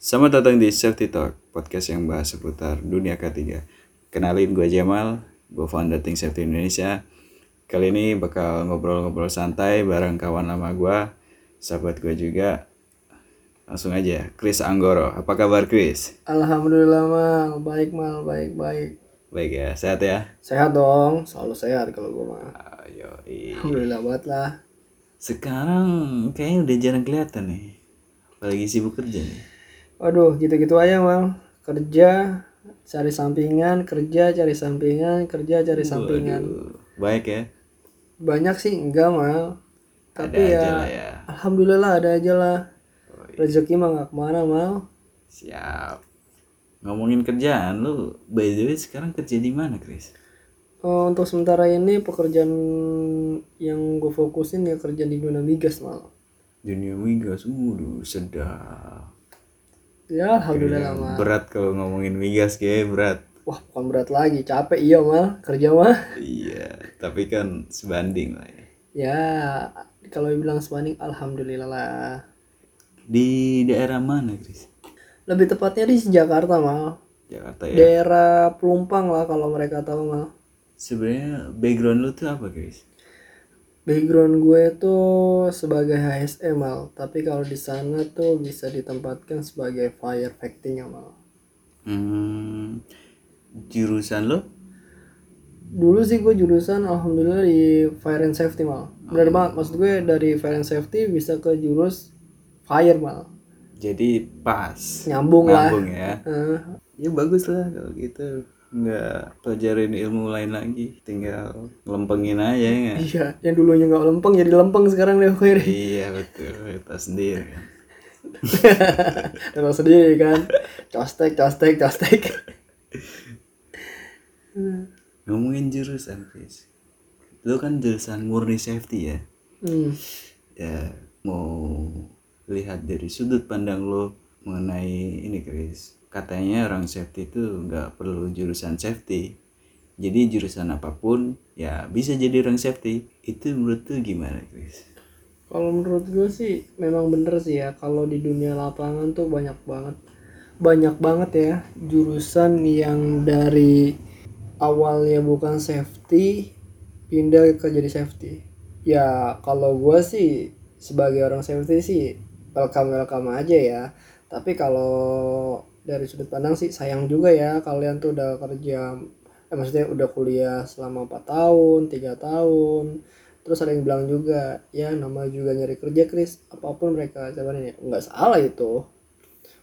Selamat datang di Safety Talk, podcast yang bahas seputar dunia ketiga. Kenalin gue Jamal, gue founder Think Safety Indonesia. Kali ini bakal ngobrol-ngobrol santai bareng kawan lama gue, sahabat gue juga. Langsung aja, Chris Anggoro. Apa kabar Chris? Alhamdulillah mal, baik mal, baik baik. Baik ya, sehat ya? Sehat dong, selalu sehat kalau gue mah. Ayo, i- Alhamdulillah banget lah. Sekarang kayaknya udah jarang kelihatan nih. Apalagi sibuk kerja nih. Waduh, gitu-gitu aja mal. Kerja, cari sampingan, kerja, cari sampingan, kerja, cari sampingan. Waduh, baik ya? Banyak sih enggak mal. Tapi Ada ya, ya. alhamdulillah ada aja lah. Rezeki mah nggak ke mana mal. Siap. Ngomongin kerjaan, lu by the way sekarang kerja di mana, Chris? Oh, untuk sementara ini pekerjaan yang gue fokusin ya kerja di dunia migas mal. Dunia migas, waduh sedap. Ya alhamdulillah mal. Berat kalau ngomongin migas kayak berat. Wah bukan berat lagi, capek iya mal kerja mah. Iya, tapi kan sebanding lah ya. Ya, kalau dibilang sebanding alhamdulillah lah. Di daerah mana, Chris? Lebih tepatnya di Jakarta mal. Jakarta ya. Daerah Pelumpang lah kalau mereka tahu mal. Sebenarnya background lu tuh apa, Chris? Background gue tuh sebagai HSE mal, tapi kalau di sana tuh bisa ditempatkan sebagai fire fighting mal. Hmm, jurusan lo? Dulu sih gue jurusan alhamdulillah di fire and safety mal. Bener banget, maksud gue dari fire and safety bisa ke jurus fire mal. Jadi pas. Nyambung lah. Nyambung ya. Eh, Ya bagus lah kalau gitu. Nggak pelajarin ilmu lain lagi. Tinggal lempengin aja ya. nggak? iya, yang dulunya nggak lempeng jadi lempeng sekarang deh gue. Iya betul. Kita sendiri kan. Emang sendiri kan Costek, costek, costek Ngomongin jurusan, Chris. Lo kan jurusan murni safety ya. hmm. Ya mau lihat dari sudut pandang lo mengenai ini, Chris. Katanya orang safety itu nggak perlu jurusan safety. Jadi jurusan apa pun ya bisa jadi orang safety. Itu menurut lo gimana, Chris? Kalau menurut gue sih memang bener sih ya Kalau di dunia lapangan tuh banyak banget Banyak banget ya Jurusan yang dari awalnya bukan safety Pindah ke jadi safety Ya kalau gue sih sebagai orang safety sih Welcome-welcome aja ya Tapi kalau dari sudut pandang sih sayang juga ya Kalian tuh udah kerja eh, Maksudnya udah kuliah selama 4 tahun, tiga tahun. Terus ada yang bilang juga ya nama juga nyari kerja Chris. Apa pun mereka jawabannya nggak salah itu.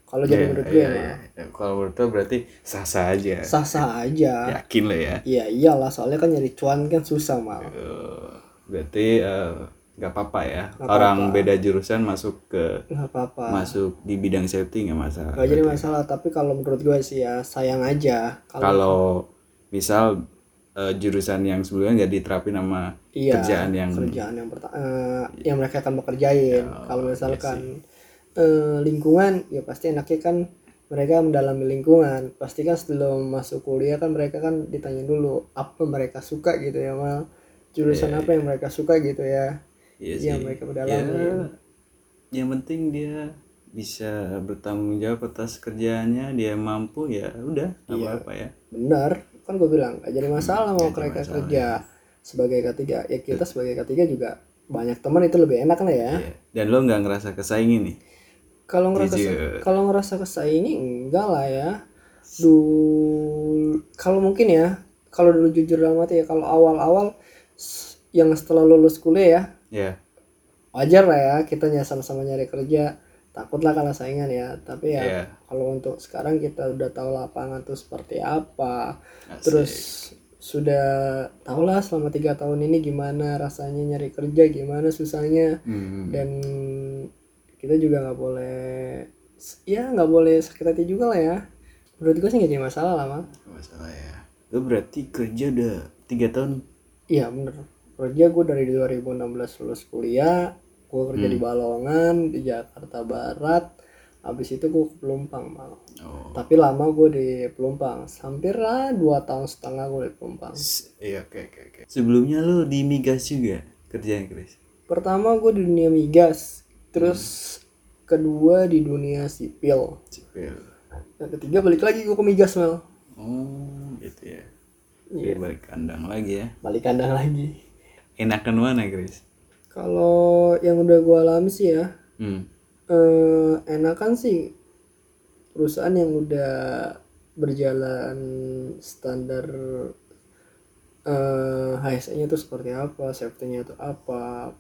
Kalau jadi menurut gue Iya, mah iya. Ya, Kalau menurut lo berarti sah-sah aja. sah sah aja. Yakin lo ya. iya iyalah. Soalnya kan nyari cuan kan susah mal. Eh, berarti eh, nggak apa-apa ya. Orang beda jurusan masuk ke nggak apa-apa. masuk di bidang safety nggak masalah. nggak jadi masalah tapi kalau menurut gue sih ya sayang aja kalau Kalau misal eh, jurusan yang sebelumnya nggak diterapin sama iya kerjaan yang kerjaan yang pertama yang mereka akan bekerjain Oh, kalau iya misalkan eh, lingkungan ya pasti enaknya kan mereka mendalami lingkungan. Pasti kan sebelum masuk kuliah kan mereka kan ditanya dulu apa mereka suka gitu ya mal? Jurusan apa yang mereka suka gitu ya Iya yang sih. mereka Ya, mendalami yang penting dia bisa bertanggung jawab atas kerjaannya, dia mampu ya udah nggak Iya. apa-apa ya. benar kan gue bilang gak jadi masalah mau Nggak jadi mereka masalah, kerja sebagai ketiga ya kita sebagai ketiga juga banyak teman itu lebih enak lah ya Iya. Dan lo nggak ngerasa kesaingin nih? kalau ngerasa kalau ngerasa kesaingi enggak lah ya dulu kalau mungkin ya kalau dulu jujur dalam hati ya kalau awal-awal yang setelah lulus kuliah ya Ya. wajar lah ya kita sama-sama nyari kerja takutlah kalah saingan ya tapi ya Iya. kalau untuk sekarang kita udah tahu lapangan tuh seperti apa Asik. terus sudah tau lah selama tiga tahun ini gimana rasanya nyari kerja gimana susahnya Hmm. dan kita juga nggak boleh ya nggak boleh sakit hati juga lah ya menurut gue sih nggak jadi masalah lah Nggak masalah ya. Lo berarti kerja udah tiga tahun. iya bener kerja gue dari 2016 lulus kuliah gue kerja di Balongan di Jakarta Barat habis itu gue ke Pelumpang mal Oh. tapi lama gue di Pelumpang hampir lah dua tahun setengah gue di Pelumpang S- Iya oke oke oke. Sebelumnya lo di migas juga kerjanya Chris. pertama gue di dunia migas terus kedua di dunia sipil Sipil. yang ketiga balik lagi gue ke migas Mel Oh, gitu ya. Iya. Balik kandang lagi ya. balik kandang lagi Enakan mana, Chris? kalau yang udah gue alami sih ya Hmm. eh, enakan sih perusahaan yang udah berjalan standar eh HSE-nya tuh seperti apa, safety-nya tuh apa.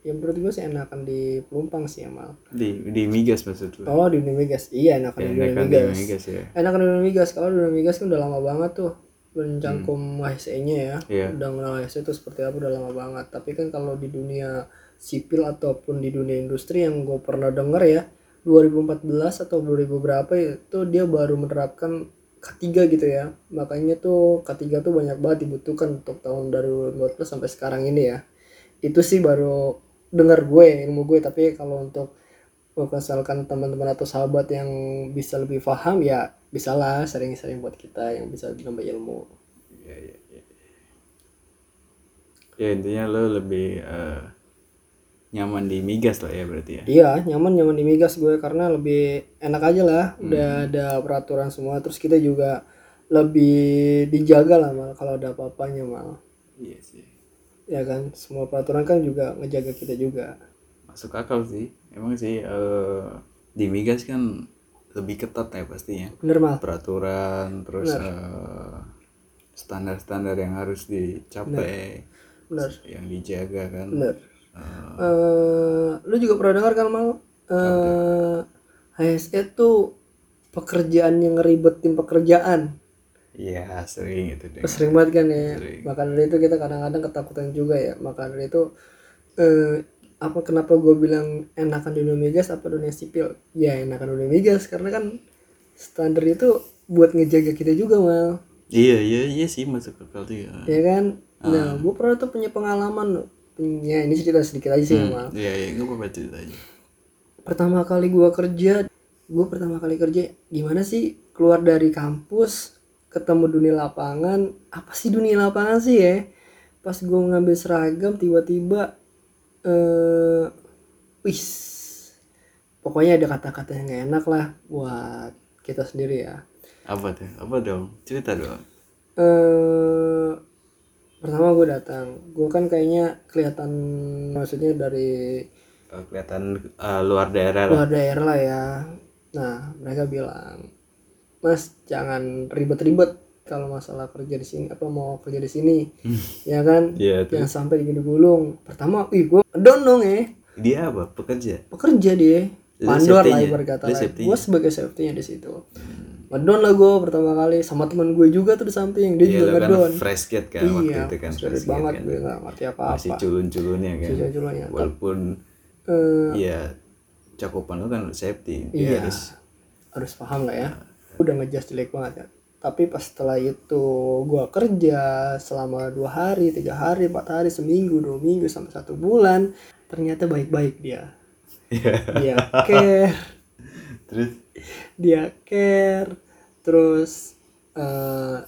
Yang menurut gue sih enakan di Pelumpang sih Amal. Di di migas maksud lu? Oh di migas, iya enakan di dunia Enakan di migas. migas ya. Enakan di migas, kalau di migas kan udah lama banget tuh mencangkum HSE-nya ya. Iya. Udah mengenal HSE itu seperti apa udah lama banget. Tapi kan kalau di dunia sipil ataupun di dunia industri yang gue pernah denger ya, 2014 atau 2000 berapa itu dia baru menerapkan K3 gitu ya. Makanya tuh K3 tuh banyak banget dibutuhkan untuk tahun dari 2014 sampai sekarang ini ya. Itu sih baru dengar gue, ilmu gue. Tapi kalau untuk misalkan teman-teman atau sahabat yang bisa lebih paham ya bisalah sering-sering buat kita yang bisa nambah ilmu. Iya, iya, iya. Ya intinya lo lebih eh, nyaman di migas lah ya berarti ya. Iya, nyaman nyaman di migas gue karena lebih enak aja lah. Udah ada peraturan semua. Terus kita juga lebih dijaga lah mal kalau ada apa-apanya mal. Iya sih. Ya kan, semua peraturan kan juga ngejaga kita juga. Masuk akal sih. Emang sih eh, di migas kan lebih ketat ya pastinya. Bener mal. Peraturan terus eh, standar-standar yang harus dicapai, Bener. yang dijaga kan. Bener. Eh, Eh, lu juga pernah dengar kan mal? Eh, HSE tuh pekerjaan yang ngeribetin pekerjaan. Iya sering itu deh. sering banget kan ya Sering. maka dari itu kita kadang-kadang ketakutan juga ya maka dari itu eh, apa kenapa gue bilang enakan dunia migas apa dunia sipil? Ya enakan dunia migas karena kan standar itu buat ngejaga kita juga mal. Iya iya iya sih masuk akal tuh ya. ya kan? Ah. nah gue pernah tuh punya pengalaman. Punya ini cerita sedikit aja sih mal. Iya iya nggak apa-apa cerita aja. pertama kali gue kerja gue pertama kali kerja gimana sih keluar dari kampus ketemu dunia lapangan? Apa sih dunia lapangan sih ya? Pas gue ngambil seragam tiba-tiba eh wis pokoknya ada kata-kata yang gak enak lah buat kita sendiri ya Apa tuh? Apa dong? Cerita dong. eh pertama gue datang gue kan kayaknya kelihatan maksudnya dari Eh, kelihatan eh, luar daerah lah. luar daerah lah ya. Nah, mereka bilang, Mas jangan ribet-ribet kalau masalah kerja di sini apa mau kerja di sini, ya kan? Tuh. Jangan sampai digini gulung. Pertama, wih gue down dong ya, Dia apa? Pekerja. pekerja dia, mandor lah ibarat kata lah. Gue sebagai safety-nya di situ. Ngedon lah gue pertama kali sama teman gue juga tuh di samping dia Iya juga kan ngedon. fresh grad kan waktu Iya, itu kan fresh banget kan. gue gak ngerti apa-apa. Masih culun-culunnya kan. Culun-culunnya. Walaupun Eh, ya cakupan lo kan safety. Dia Iya. harus harus paham lah ya udah ngejas jelek banget ya tapi pas setelah itu gua kerja selama dua hari tiga hari empat hari seminggu dua minggu sampai satu bulan ternyata baik-baik dia. Iya. dia care. Terus? Dia care. Terus eh,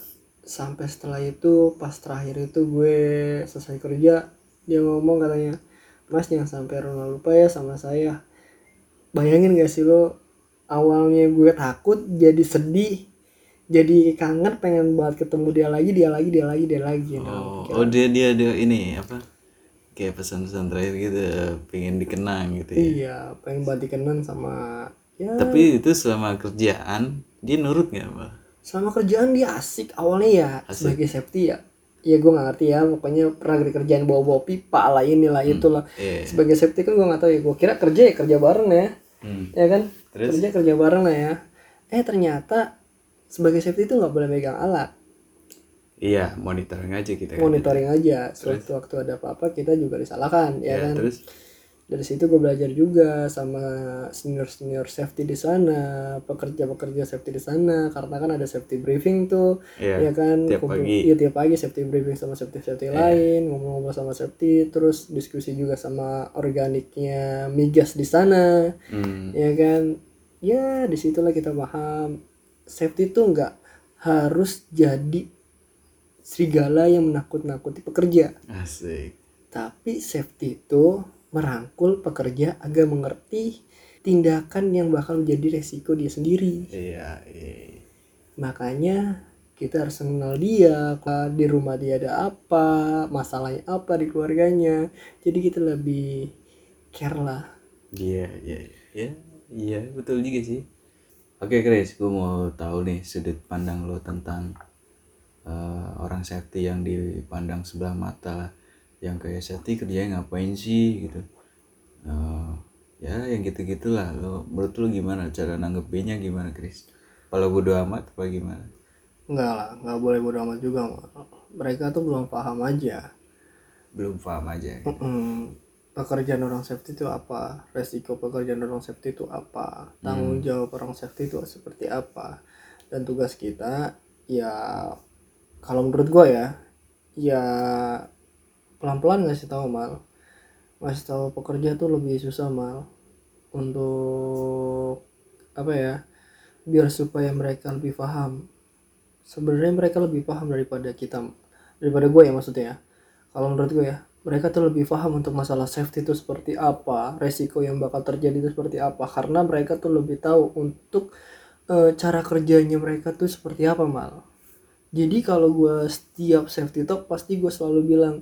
sampai setelah itu pas terakhir itu gue selesai kerja dia ngomong katanya mas jangan sampai Ronald lupa ya sama saya. Bayangin gak sih lo awalnya gue takut jadi sedih jadi kangen pengen banget ketemu dia lagi dia lagi dia lagi dia lagi oh, Nah, oh dia dia ada ini apa? Kayak pesan-pesan terakhir gitu pengen dikenang gitu ya. iya pengen banget dikenang sama ya Tapi itu selama kerjaan dia nurut nggak Mbak? sama kerjaan dia asik awalnya ya sebagai safety ya ya gue nggak ngerti ya pokoknya pernah kerjaan bawa-bawa pipa lah inilah itulah Iya. sebagai safety kan gue nggak tahu ya gue kira kerja ya kerja bareng ya Hmm. ya kan Terus? kerja kerja bareng lah ya eh ternyata sebagai safety itu nggak boleh megang alat. Iya, monitoring aja kita kan. monitoring aja. Sewaktu waktu ada apa-apa kita juga disalahkan ya, Ya, kan? terus? Dari situ gue belajar juga sama senior senior safety di sana pekerja pekerja safety di sana karena kan ada safety briefing tuh Iya, ya kan? tiap kumpul- pagi. iya tiap pagi safety briefing sama safety safety lain ngomong-ngomong sama safety terus diskusi juga sama organiknya migas di sana hmm, ya kan? Ya di situlah kita paham safety itu nggak harus jadi serigala yang menakut-nakuti pekerja. Asik. tapi safety itu merangkul pekerja agar mengerti tindakan yang bakal menjadi resiko dia sendiri. Iya iya. Makanya kita harus mengenal dia di rumah dia ada apa masalahnya apa di keluarganya. Jadi kita lebih care lah. Iya iya. Iya iya betul juga sih oke Chris gue mau tahu nih sudut pandang lo tentang eh, orang safety yang dipandang sebelah mata lah yang kayak safety kerjanya ngapain sih gitu. Eh, ya yang gitu gitulah lo menurut lo gimana? Cara nanggepinnya gimana Chris? Kalau bodo amat apa gimana? Enggak lah nggak boleh bodo amat juga mereka tuh belum paham aja. Belum paham aja. Mm-mm. Pekerjaan orang safety itu apa? Resiko pekerjaan orang safety itu apa? Tanggung jawab orang safety itu seperti apa? Dan tugas kita ya kalau menurut gua ya ya pelan-pelan ngasih tahu mal. Ngasih tahu pekerja tuh lebih susah mal untuk apa ya biar supaya mereka lebih paham. Sebenarnya mereka lebih paham daripada kita daripada gue ya maksudnya ya. Kalau menurut gue ya mereka tuh lebih paham untuk masalah safety itu seperti apa resiko yang bakal terjadi itu seperti apa. Karena mereka tuh lebih tahu untuk eh, cara kerjanya mereka tuh seperti apa mal. Jadi kalau gue setiap safety talk pasti gue selalu bilang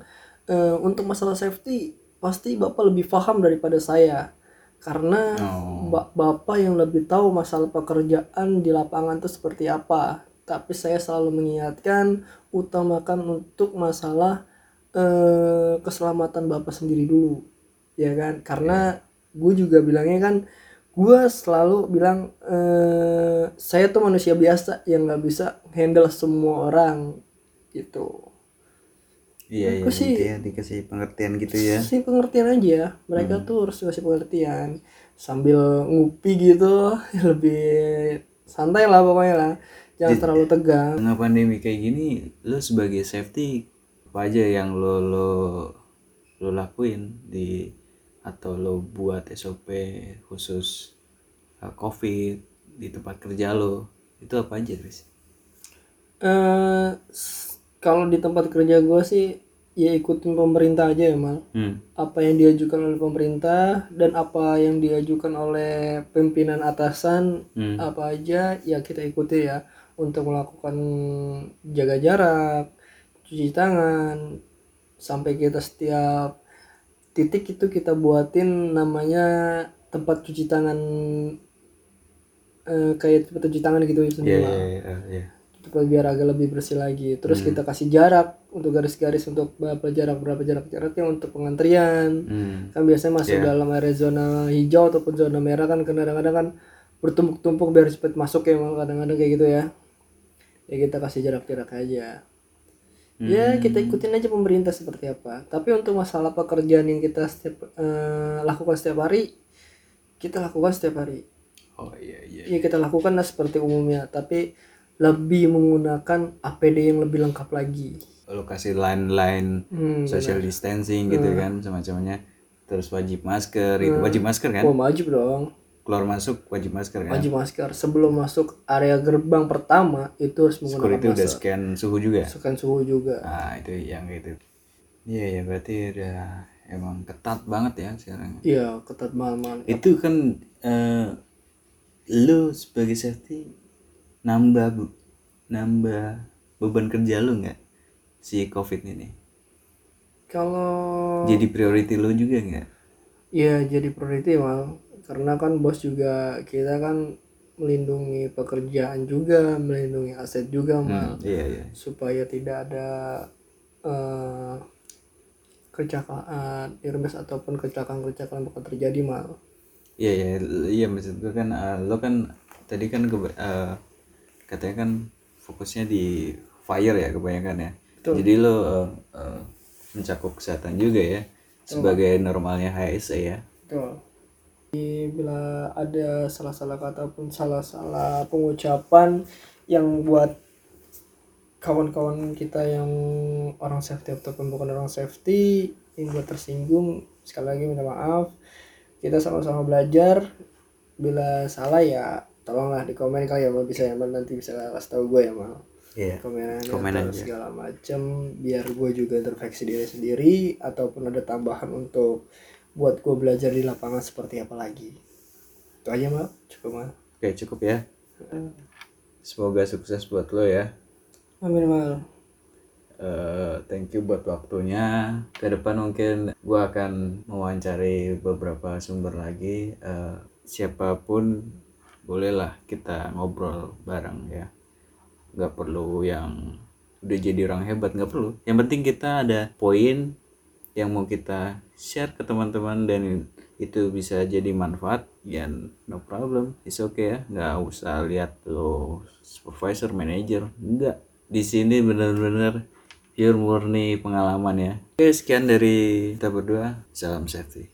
"Eh, untuk masalah safety pasti bapak lebih paham daripada saya. Karena Oh. ba- bapak yang lebih tahu masalah pekerjaan di lapangan itu seperti apa. Tapi saya selalu mengingatkan utamakan untuk masalah eh, keselamatan bapak sendiri dulu ya kan? Karena gue juga bilangnya kan gue selalu bilang eh, saya tuh manusia biasa yang nggak bisa handle semua orang gitu. Iya iya Aku sih- intinya dikasih pengertian gitu ya. Sih pengertian aja. Mereka tuh harus kasih pengertian. Sambil ngupi gitu lebih santai lah pokoknya lah. Jangan terlalu tegang. Tengah pandemi kayak gini lo sebagai safety apa aja yang lo lo lo lakuin di atau lo buat SOP khusus uh, COVID di tempat kerja lo itu apa aja Chris? eh s- kalau di tempat kerja gue sih ya ikutin pemerintah aja ya mal Hmm. apa yang diajukan oleh pemerintah dan apa yang diajukan oleh pimpinan atasan Hmm. apa aja ya kita ikuti ya untuk melakukan jaga jarak cuci tangan sampai kita setiap titik itu kita buatin namanya tempat cuci tangan eh, kayak tempat cuci tangan gitu Iya sendiri iya iya, iya. supaya biar agak lebih bersih lagi terus Hmm. kita kasih jarak untuk garis-garis untuk berapa jarak berapa jarak jaraknya untuk pengantrian Hmm. kan biasanya masuk Iya. dalam area zona hijau ataupun zona merah kan kadang-kadang kan bertumpuk-tumpuk biar cepat masuk ya kadang-kadang kayak gitu ya ya kita kasih jarak-jarak aja ya Hmm. kita ikutin aja pemerintah seperti apa tapi untuk masalah pekerjaan yang kita setiap eh, lakukan setiap hari kita lakukan setiap hari Oh iya iya. ya kita lakukan lah seperti umumnya tapi lebih menggunakan APD yang lebih lengkap lagi Lo kasih line-line hmm, social distancing gitu kan semacamnya. Terus wajib masker, itu wajib masker kan? wah wajib dong Keluar masuk wajib masker kan? wajib masker sebelum masuk area gerbang pertama itu harus menggunakan Security udah masker scan suhu juga. Tekan suhu juga Nah itu yang itu. Iya ya berarti udah emang ketat banget ya sekarang. iya ketat banget Itu kan eh, lu sebagai safety nambah bu- nambah beban kerja lu nggak si covid ini? kalau Jadi priority lu juga nggak? ya jadi priority mal karena kan bos juga kita kan melindungi pekerjaan juga melindungi aset juga mal Iya iya. supaya tidak ada eh kecelakaan irbes ataupun kecelakaan-kecelakaan bakal terjadi mal Iya iya iya maksud gue kan eh, lo kan tadi kan eh, katanya kan fokusnya di fire ya kebanyakan ya. Betul. Jadi lo eh, eh, mencakup kesehatan juga ya sebagai normalnya HSE ya. Betul. Bila ada salah-salah kata pun salah-salah pengucapan yang buat kawan-kawan kita yang orang safety ataupun bukan orang safety yang buat tersinggung sekali lagi minta maaf. Kita sama-sama belajar. Bila salah ya tolonglah di komen kali ya mal bisa ya mal nanti bisa kasih tahu gue ya mal Iya. komenannya Komen atau aja. segala macam biar gue juga introspeksi diri sendiri ataupun ada tambahan untuk buat gue belajar di lapangan seperti apa lagi itu aja mal cukup mal oke cukup ya semoga sukses buat lo ya amin mal Eh, thank you buat waktunya. Ke depan mungkin gua akan mewawancari beberapa sumber lagi. Eh, siapa pun bolehlah kita ngobrol bareng ya. Gak perlu yang udah jadi orang hebat nggak perlu. Yang penting kita ada poin yang mau kita share ke teman-teman dan itu bisa jadi manfaat ya no problem. It's okay ya nggak usah lihat lo supervisor manager enggak di sini bener-bener pure murni pengalaman ya. Oke sekian dari kita berdua. Salam safety